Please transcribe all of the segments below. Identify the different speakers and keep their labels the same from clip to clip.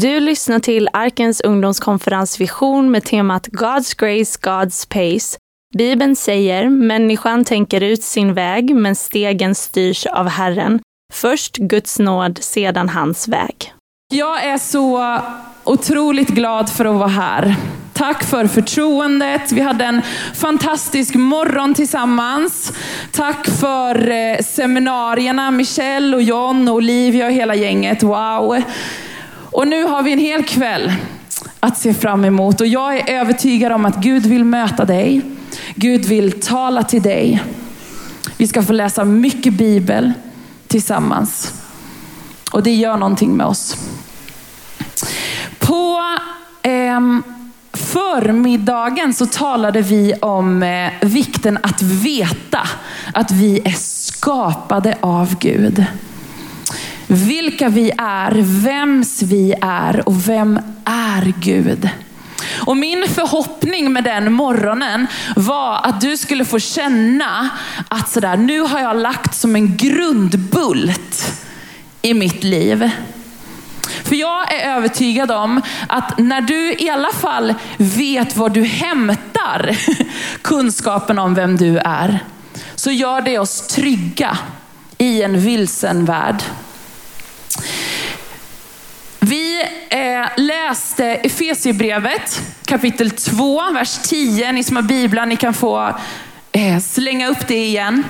Speaker 1: Du lyssnar till Arkens ungdomskonferens Vision med temat God's Grace, God's Pace. Bibeln säger, människan tänker ut sin väg, men stegen styrs av Herren. Först Guds nåd, sedan hans väg.
Speaker 2: Jag är så otroligt glad för att vara här. Tack för förtroendet. Vi hade en fantastisk morgon tillsammans. Tack för eh, seminarierna, Michelle och John och Olivia och hela gänget. Wow! Och nu har vi en hel kväll att se fram emot och jag är övertygad om att Gud vill möta dig. Gud vill tala till dig. Vi ska få läsa mycket bibel tillsammans. Och det gör någonting med oss. På eh, förmiddagen så talade vi om eh, vikten att veta att vi är skapade av Gud. Vilka vi är, vems vi är och vem är Gud? Och min förhoppning med den morgonen var att du skulle få känna att sådär, nu har jag lagt som en grundbult i mitt liv. För jag är övertygad om att när du i alla fall vet var du hämtar kunskapen om vem du är, så gör det oss trygga i en vilsen värld. Vi eh, läste Efesierbrevet kapitel 2, vers 10. Ni som har biblar, ni kan få eh, slänga upp det igen.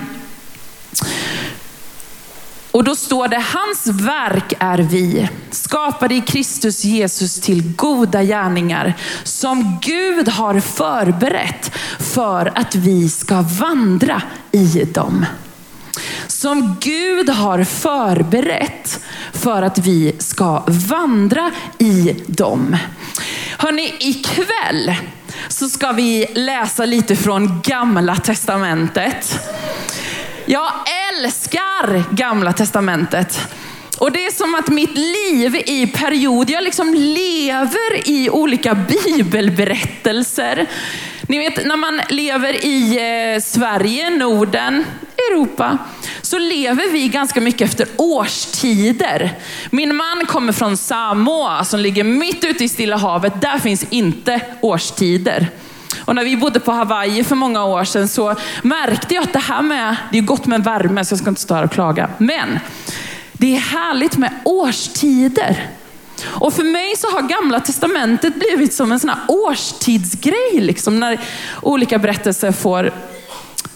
Speaker 2: Och då står det, hans verk är vi, skapade i Kristus Jesus till goda gärningar, som Gud har förberett för att vi ska vandra i dem. Som Gud har förberett för att vi ska vandra i dem. Hörni, ikväll så ska vi läsa lite från gamla testamentet. Jag älskar gamla testamentet. Och det är som att mitt liv i period, jag liksom lever i olika bibelberättelser. Ni vet när man lever i eh, Sverige, Norden, Europa, så lever vi ganska mycket efter årstider. Min man kommer från Samoa som ligger mitt ute i Stilla havet. Där finns inte årstider. Och när vi bodde på Hawaii för många år sedan så märkte jag att det här med, det är gott med värme så jag ska inte stå här och klaga. Men det är härligt med årstider. Och för mig så har gamla testamentet blivit som en sån här årstidsgrej. Liksom, när olika berättelser får,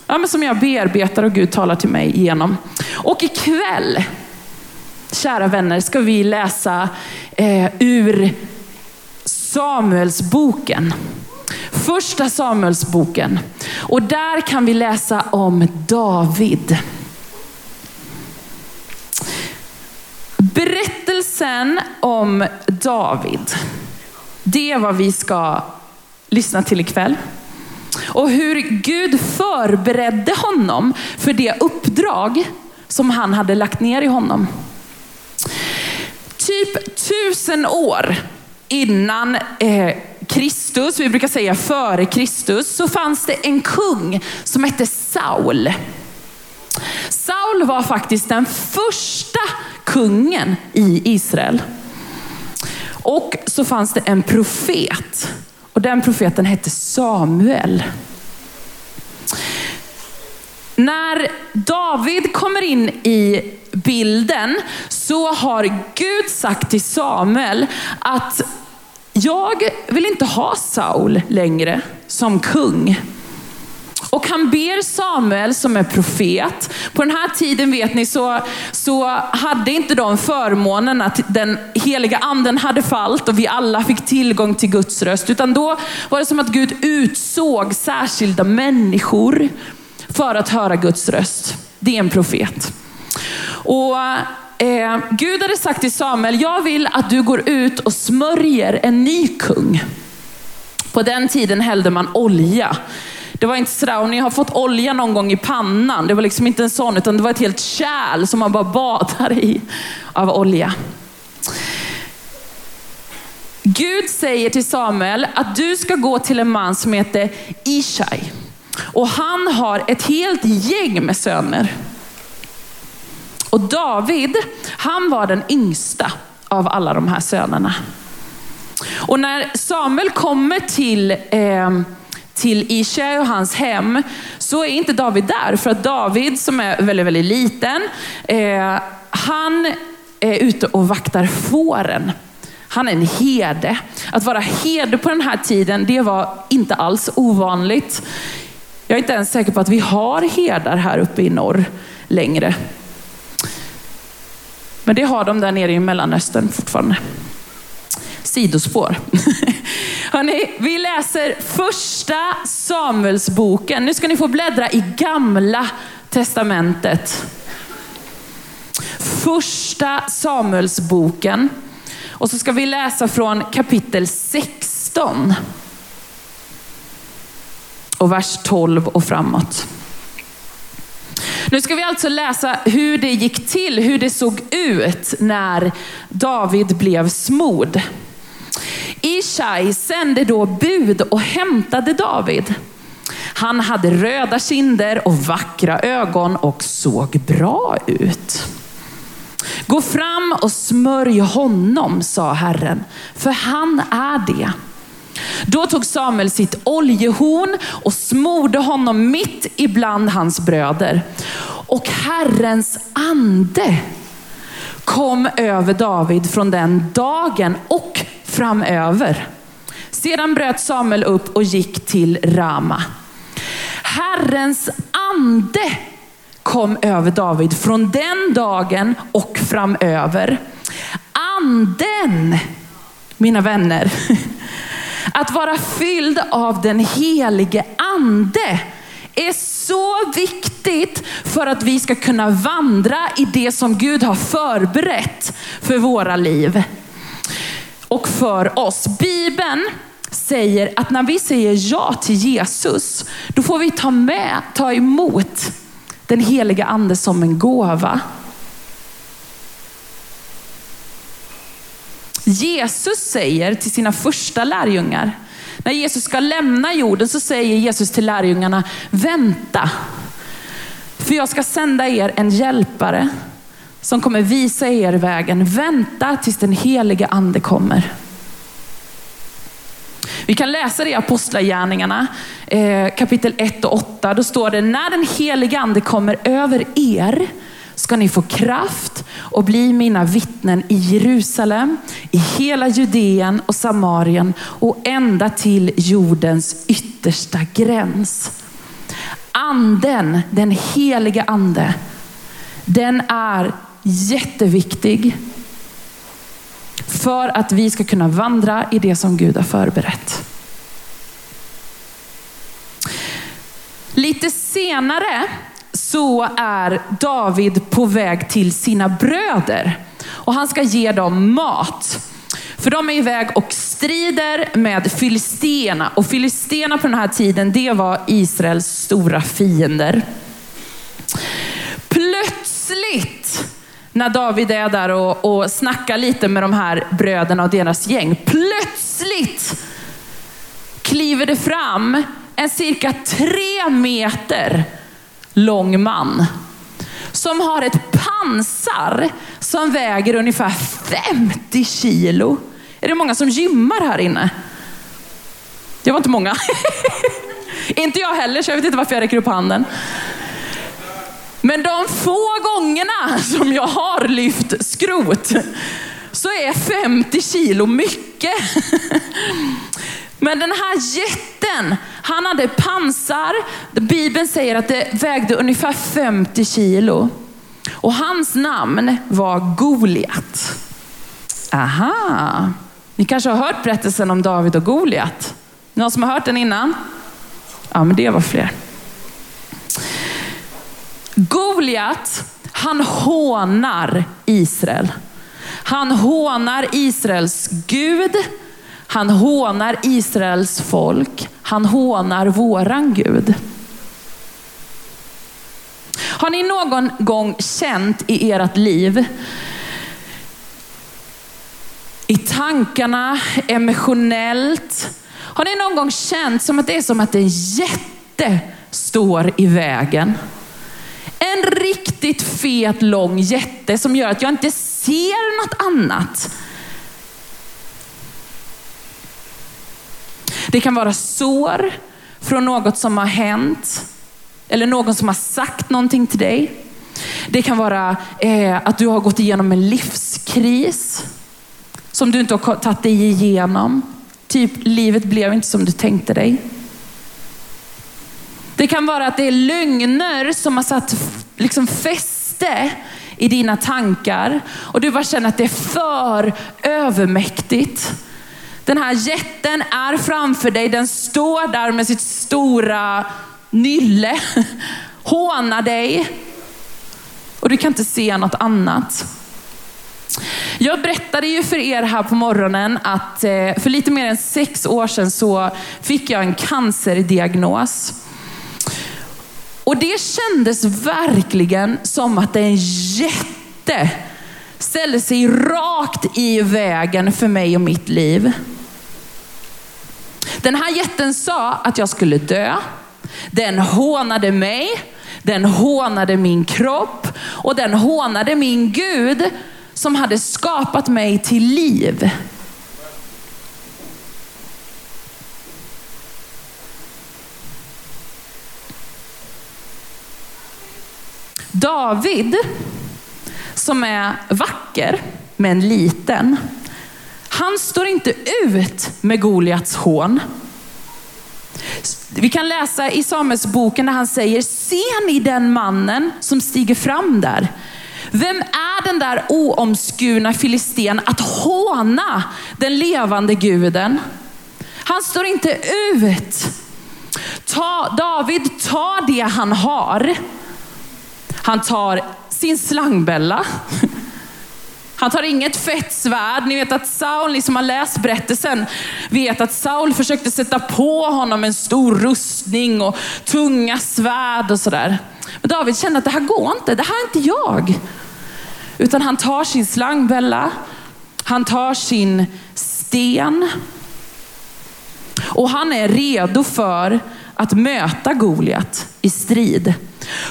Speaker 2: ja, men som jag bearbetar och Gud talar till mig igenom. Och ikväll, kära vänner, ska vi läsa eh, ur Samuelsboken. Första Samuelsboken. Och där kan vi läsa om David. Berättelsen om David, det är vad vi ska lyssna till ikväll. Och hur Gud förberedde honom för det uppdrag som han hade lagt ner i honom. Typ tusen år innan eh, Kristus, vi brukar säga före Kristus, så fanns det en kung som hette Saul. Saul var faktiskt den första kungen i Israel. Och så fanns det en profet. Den profeten hette Samuel. När David kommer in i bilden så har Gud sagt till Samuel att jag vill inte ha Saul längre som kung. Och han ber Samuel som är profet. På den här tiden vet ni så, så hade inte de förmånen att den heliga anden hade fallit och vi alla fick tillgång till Guds röst. Utan då var det som att Gud utsåg särskilda människor för att höra Guds röst. Det är en profet. Och eh, Gud hade sagt till Samuel, jag vill att du går ut och smörjer en ny kung. På den tiden hällde man olja det var inte sådär, och ni har fått olja någon gång i pannan, det var liksom inte en sån, utan det var ett helt kärl som man bara badar i av olja. Gud säger till Samuel att du ska gå till en man som heter Ishai. Och han har ett helt gäng med söner. Och David, han var den yngsta av alla de här sönerna. Och när Samuel kommer till eh, till Ishai och hans hem, så är inte David där. För att David, som är väldigt, väldigt liten, eh, han är ute och vaktar fåren. Han är en herde. Att vara herde på den här tiden, det var inte alls ovanligt. Jag är inte ens säker på att vi har herdar här uppe i norr längre. Men det har de där nere i Mellanöstern fortfarande. Sidospår. Hörrni, vi läser första Samuelsboken. Nu ska ni få bläddra i gamla testamentet. Första Samuelsboken. Och så ska vi läsa från kapitel 16. Och vers 12 och framåt. Nu ska vi alltså läsa hur det gick till, hur det såg ut när David blev smord. Ishai sände då bud och hämtade David. Han hade röda kinder och vackra ögon och såg bra ut. Gå fram och smörj honom, sa Herren, för han är det. Då tog Samuel sitt oljehorn och smorde honom mitt ibland hans bröder. Och Herrens ande kom över David från den dagen och framöver. Sedan bröt Samuel upp och gick till Rama. Herrens ande kom över David från den dagen och framöver. Anden, mina vänner, att vara fylld av den helige ande är så viktigt för att vi ska kunna vandra i det som Gud har förberett för våra liv och för oss. Bibeln säger att när vi säger ja till Jesus, då får vi ta med, ta emot den heliga ande som en gåva. Jesus säger till sina första lärjungar, när Jesus ska lämna jorden så säger Jesus till lärjungarna, vänta. För jag ska sända er en hjälpare som kommer visa er vägen. Vänta tills den heliga ande kommer. Vi kan läsa det i Apostlagärningarna eh, kapitel 1 och 8. Då står det, när den heliga ande kommer över er ska ni få kraft och bli mina vittnen i Jerusalem, i hela Judeen och Samarien och ända till jordens yttersta gräns. Anden, den heliga ande, den är jätteviktig för att vi ska kunna vandra i det som Gud har förberett. Lite senare så är David på väg till sina bröder och han ska ge dem mat. För de är iväg och strider med filisterna och filisterna på den här tiden, det var Israels stora fiender. Plötsligt när David är där och, och snackar lite med de här bröderna och deras gäng. Plötsligt kliver det fram en cirka tre meter lång man som har ett pansar som väger ungefär 50 kilo. Är det många som gymmar här inne? Det var inte många. inte jag heller, så jag vet inte varför jag räcker upp handen. Men de få gångerna som jag har lyft skrot så är 50 kilo mycket. Men den här jätten, han hade pansar. Bibeln säger att det vägde ungefär 50 kilo. Och hans namn var Goliat. Aha, ni kanske har hört berättelsen om David och Goliat? Någon som har hört den innan? Ja, men det var fler. Goliat, han hånar Israel. Han hånar Israels Gud. Han hånar Israels folk. Han hånar våran Gud. Har ni någon gång känt i ert liv, i tankarna, emotionellt, har ni någon gång känt som att det är som att en jätte står i vägen? En riktigt fet lång jätte som gör att jag inte ser något annat Det kan vara sår från något som har hänt. Eller någon som har sagt någonting till dig. Det kan vara eh, att du har gått igenom en livskris som du inte har tagit dig igenom. Typ, livet blev inte som du tänkte dig. Det kan vara att det är lögner som har satt liksom fäste i dina tankar och du bara känner att det är för övermäktigt. Den här jätten är framför dig, den står där med sitt stora nylle, hånar dig och du kan inte se något annat. Jag berättade ju för er här på morgonen att eh, för lite mer än sex år sedan så fick jag en cancerdiagnos. Och det kändes verkligen som att en jätte ställde sig rakt i vägen för mig och mitt liv. Den här jätten sa att jag skulle dö. Den hånade mig, den hånade min kropp och den hånade min Gud som hade skapat mig till liv. David, som är vacker men liten, han står inte ut med Goliats hån. Vi kan läsa i Samuelsboken när han säger, ser ni den mannen som stiger fram där? Vem är den där oomskurna filisten att håna den levande guden? Han står inte ut. Ta, David tar det han har. Han tar sin slangbella. Han tar inget fett svärd. Ni vet att Saul, ni som har läst berättelsen, vet att Saul försökte sätta på honom en stor rustning och tunga svärd och sådär. Men David kände att det här går inte, det här är inte jag. Utan han tar sin slangbella, han tar sin sten och han är redo för att möta Goliat i strid.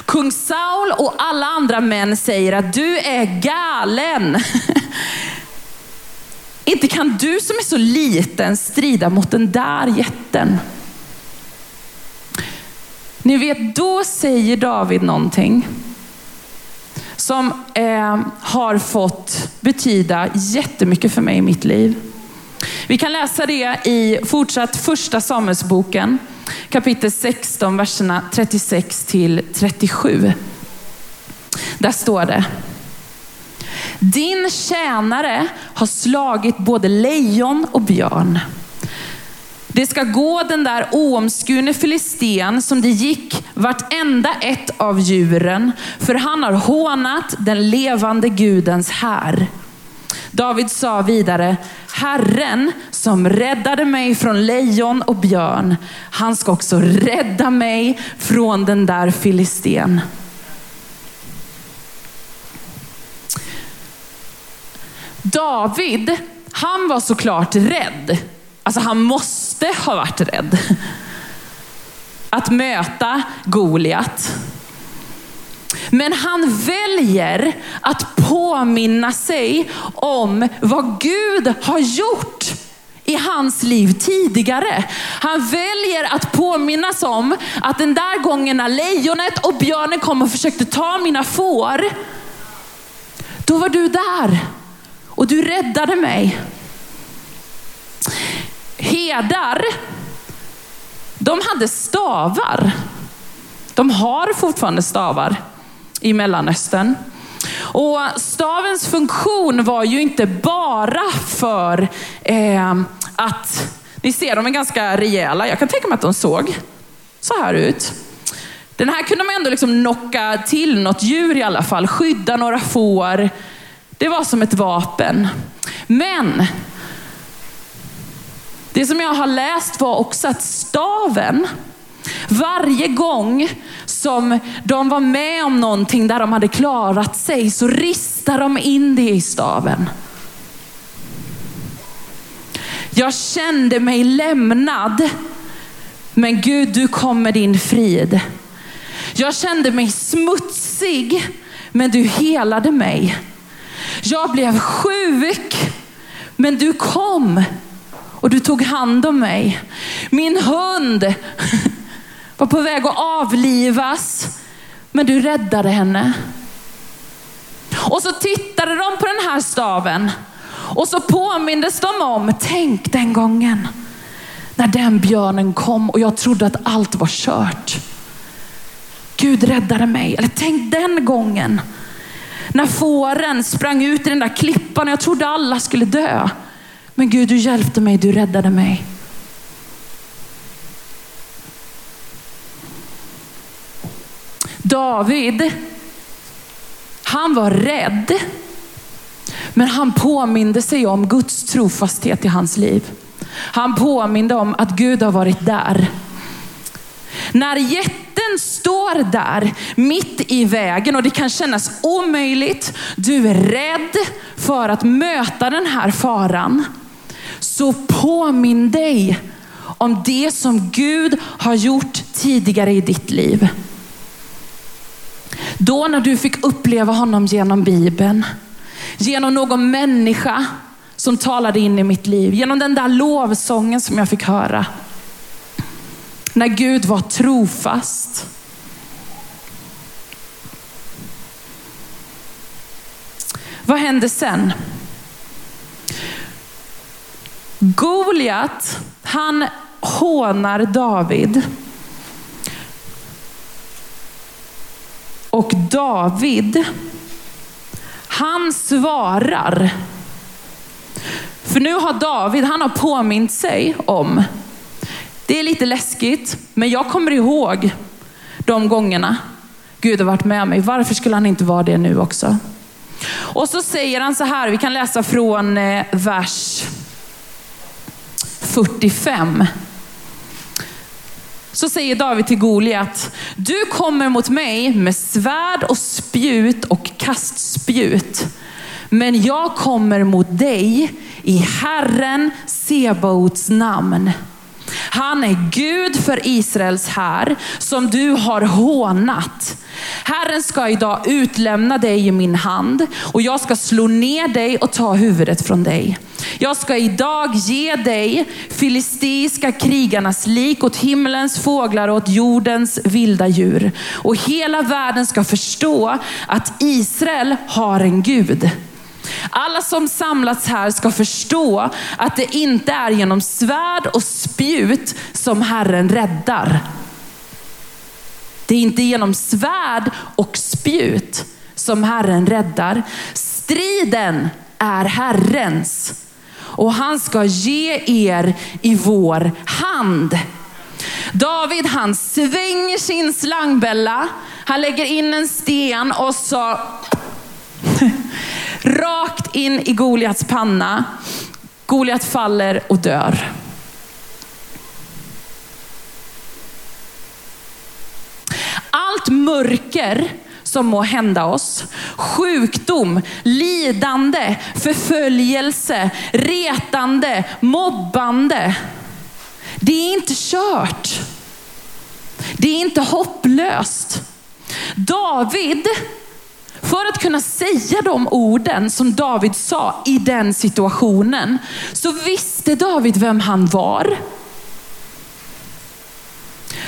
Speaker 2: Kung Saul och alla andra män säger att du är galen. Inte kan du som är så liten strida mot den där jätten. Ni vet, då säger David någonting som eh, har fått betyda jättemycket för mig i mitt liv. Vi kan läsa det i fortsatt första Samuelsboken, kapitel 16, verserna 36 till 37. Där står det. Din tjänare har slagit både lejon och björn. Det ska gå den där oomskurne filisten som det gick vartenda ett av djuren, för han har hånat den levande Gudens här. David sa vidare, Herren som räddade mig från lejon och björn, han ska också rädda mig från den där filisten. David, han var såklart rädd. Alltså han måste ha varit rädd. Att möta Goliat. Men han väljer att påminna sig om vad Gud har gjort i hans liv tidigare. Han väljer att påminnas om att den där gången när lejonet och björnen kom och försökte ta mina får, då var du där och du räddade mig. Herdar, de hade stavar. De har fortfarande stavar i Mellanöstern. Och stavens funktion var ju inte bara för eh, att, ni ser de är ganska rejäla, jag kan tänka mig att de såg så här ut. Den här kunde man ändå liksom knocka till något djur i alla fall, skydda några får. Det var som ett vapen. Men det som jag har läst var också att staven, varje gång som de var med om någonting där de hade klarat sig så ristade de in det i staven. Jag kände mig lämnad, men Gud du kom med din frid. Jag kände mig smutsig, men du helade mig. Jag blev sjuk, men du kom och du tog hand om mig. Min hund var på väg att avlivas, men du räddade henne. Och så tittade de på den här staven och så påmindes de om, tänk den gången när den björnen kom och jag trodde att allt var kört. Gud räddade mig. Eller tänk den gången när fåren sprang ut i den där klippan och jag trodde alla skulle dö. Men Gud, du hjälpte mig, du räddade mig. David, han var rädd, men han påminde sig om Guds trofasthet i hans liv. Han påminde om att Gud har varit där. När jätten står där mitt i vägen och det kan kännas omöjligt, du är rädd för att möta den här faran. Så påminn dig om det som Gud har gjort tidigare i ditt liv. Då när du fick uppleva honom genom Bibeln, genom någon människa som talade in i mitt liv, genom den där lovsången som jag fick höra. När Gud var trofast. Vad hände sen? Goliat, han hånar David. Och David, han svarar. För nu har David, han har påmint sig om, det är lite läskigt, men jag kommer ihåg de gångerna Gud har varit med mig. Varför skulle han inte vara det nu också? Och så säger han så här, vi kan läsa från eh, vers 45. Så säger David till Goliat, du kommer mot mig med svärd och spjut och kastspjut. Men jag kommer mot dig i Herren Sebaots namn. Han är Gud för Israels här som du har hånat. Herren ska idag utlämna dig i min hand och jag ska slå ner dig och ta huvudet från dig. Jag ska idag ge dig filistiska krigarnas lik åt himlens fåglar och åt jordens vilda djur. Och hela världen ska förstå att Israel har en Gud. Alla som samlats här ska förstå att det inte är genom svärd och spjut som Herren räddar. Det är inte genom svärd och spjut som Herren räddar. Striden är Herrens och han ska ge er i vår hand. David han svänger sin slangbälla, han lägger in en sten och så rakt in i Goliats panna. Goliat faller och dör. Allt mörker som må hända oss, sjukdom, lidande, förföljelse, retande, mobbande. Det är inte kört. Det är inte hopplöst. David för att kunna säga de orden som David sa i den situationen, så visste David vem han var.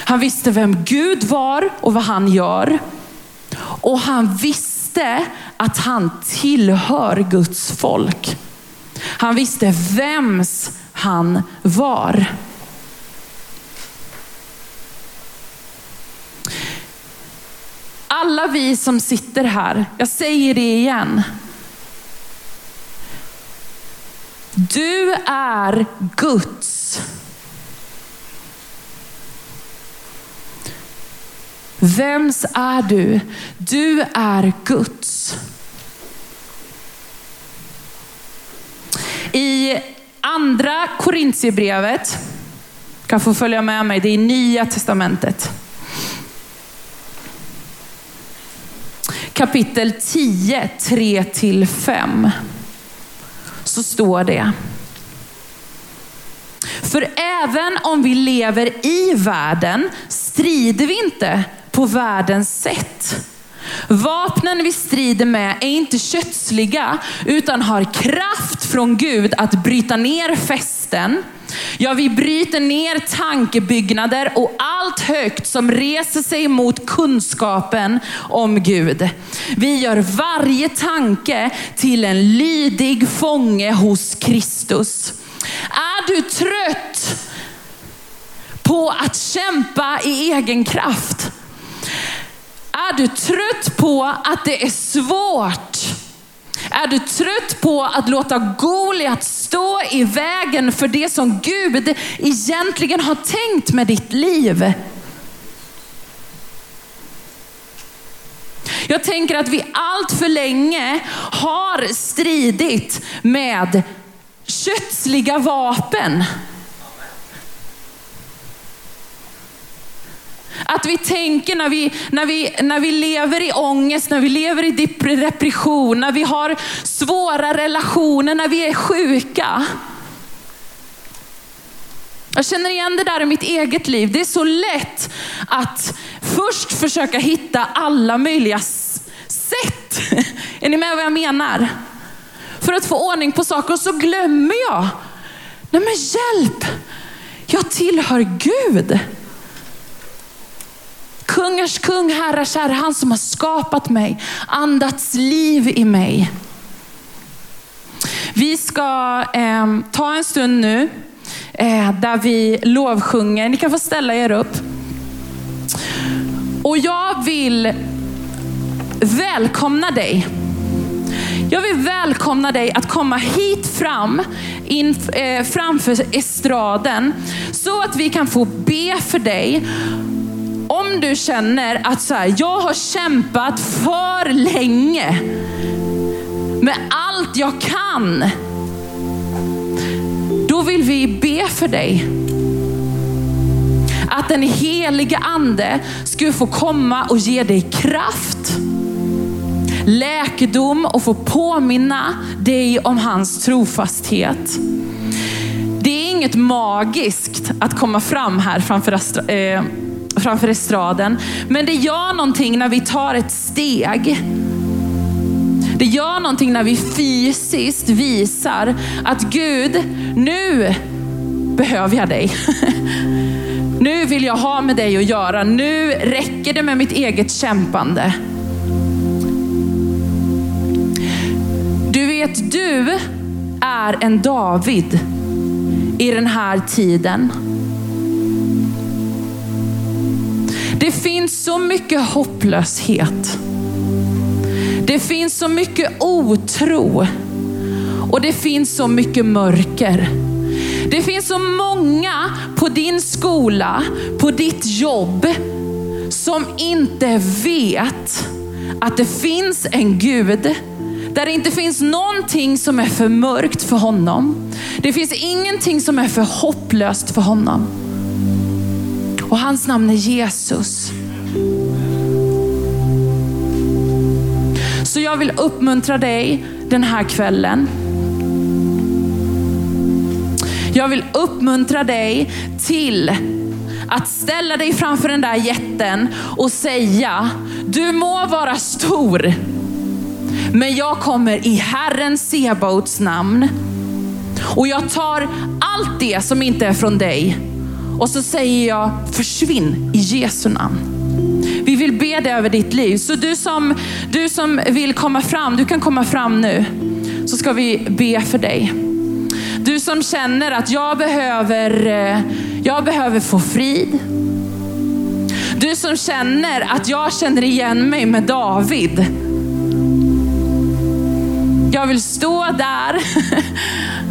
Speaker 2: Han visste vem Gud var och vad han gör. Och han visste att han tillhör Guds folk. Han visste vems han var. Alla vi som sitter här, jag säger det igen. Du är Guds. Vems är du? Du är Guds. I andra Korintierbrevet, kan få följa med mig, det är nya testamentet. kapitel 10, 3-5 så står det. För även om vi lever i världen strider vi inte på världens sätt. Vapnen vi strider med är inte kötsliga utan har kraft från Gud att bryta ner fästen. Ja, vi bryter ner tankebyggnader och allt högt som reser sig mot kunskapen om Gud. Vi gör varje tanke till en lydig fånge hos Kristus. Är du trött på att kämpa i egen kraft? Är du trött på att det är svårt? Är du trött på att låta Goliat stå i vägen för det som Gud egentligen har tänkt med ditt liv? Jag tänker att vi allt för länge har stridit med kötsliga vapen. Att vi tänker när vi, när, vi, när vi lever i ångest, när vi lever i depression, när vi har svåra relationer, när vi är sjuka. Jag känner igen det där i mitt eget liv. Det är så lätt att först försöka hitta alla möjliga sätt. Är ni med vad jag menar? För att få ordning på saker och så glömmer jag. Nej men hjälp! Jag tillhör Gud. Kungars kung, herrars herre, han som har skapat mig, andats liv i mig. Vi ska eh, ta en stund nu eh, där vi lovsjunger. Ni kan få ställa er upp. Och jag vill välkomna dig. Jag vill välkomna dig att komma hit fram, in, eh, framför estraden, så att vi kan få be för dig om du känner att så här, jag har kämpat för länge med allt jag kan. Då vill vi be för dig. Att den heliga ande skulle få komma och ge dig kraft, läkedom och få påminna dig om hans trofasthet. Det är inget magiskt att komma fram här framför eh, framför estraden. Men det gör någonting när vi tar ett steg. Det gör någonting när vi fysiskt visar att Gud, nu behöver jag dig. Nu vill jag ha med dig att göra. Nu räcker det med mitt eget kämpande. Du vet, du är en David i den här tiden. Det finns så mycket hopplöshet. Det finns så mycket otro. Och det finns så mycket mörker. Det finns så många på din skola, på ditt jobb, som inte vet att det finns en Gud där det inte finns någonting som är för mörkt för honom. Det finns ingenting som är för hopplöst för honom. Och hans namn är Jesus. Så jag vill uppmuntra dig den här kvällen. Jag vill uppmuntra dig till att ställa dig framför den där jätten och säga, du må vara stor, men jag kommer i Herren Sebaots namn. Och jag tar allt det som inte är från dig och så säger jag försvinn i Jesu namn. Vi vill be det över ditt liv. Så du som, du som vill komma fram, du kan komma fram nu. Så ska vi be för dig. Du som känner att jag behöver, eh, jag behöver få frid. Du som känner att jag känner igen mig med David. Jag vill stå där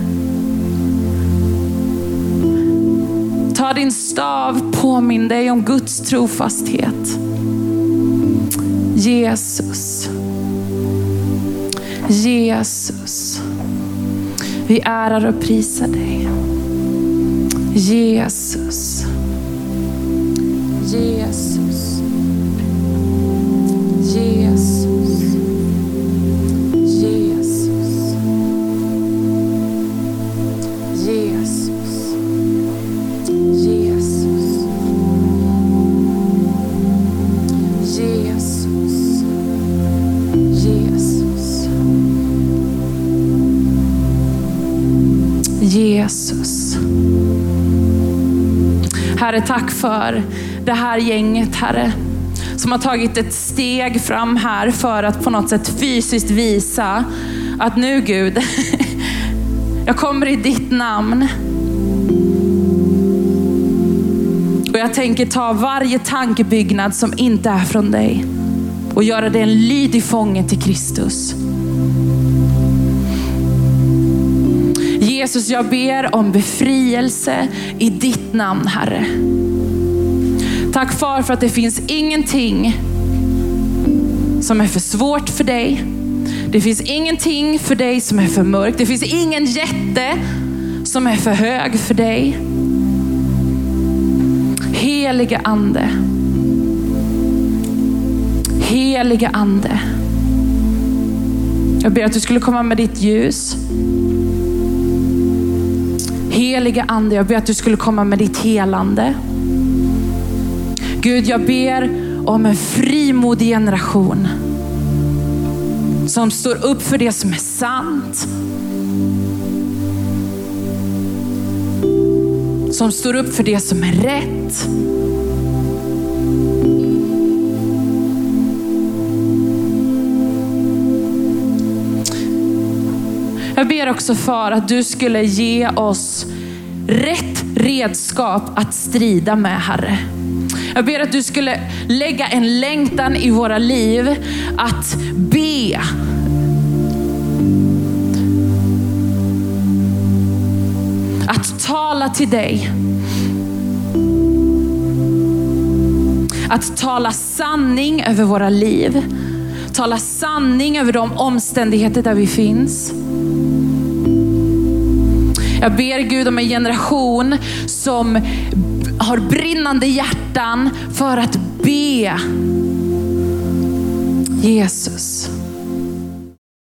Speaker 2: Ta din stav, påminn dig om Guds trofasthet. Jesus. Jesus. Vi ärar och prisar dig. Jesus. Herre, tack för det här gänget, Herre, som har tagit ett steg fram här för att på något sätt fysiskt visa att nu Gud, jag kommer i ditt namn. Och jag tänker ta varje tankebyggnad som inte är från dig och göra det en lydig fånge till Kristus. Jesus, jag ber om befrielse i ditt namn, Herre. Tack far för att det finns ingenting som är för svårt för dig. Det finns ingenting för dig som är för mörkt. Det finns ingen jätte som är för hög för dig. Helige ande. Helige ande. Jag ber att du skulle komma med ditt ljus. Helige ande, jag ber att du skulle komma med ditt helande. Gud, jag ber om en frimodig generation som står upp för det som är sant. Som står upp för det som är rätt. Jag ber också för att du skulle ge oss rätt redskap att strida med, Herre. Jag ber att du skulle lägga en längtan i våra liv att be. Att tala till dig. Att tala sanning över våra liv. Tala sanning över de omständigheter där vi finns. Jag ber Gud om en generation som har brinnande hjärtan för att be. Jesus.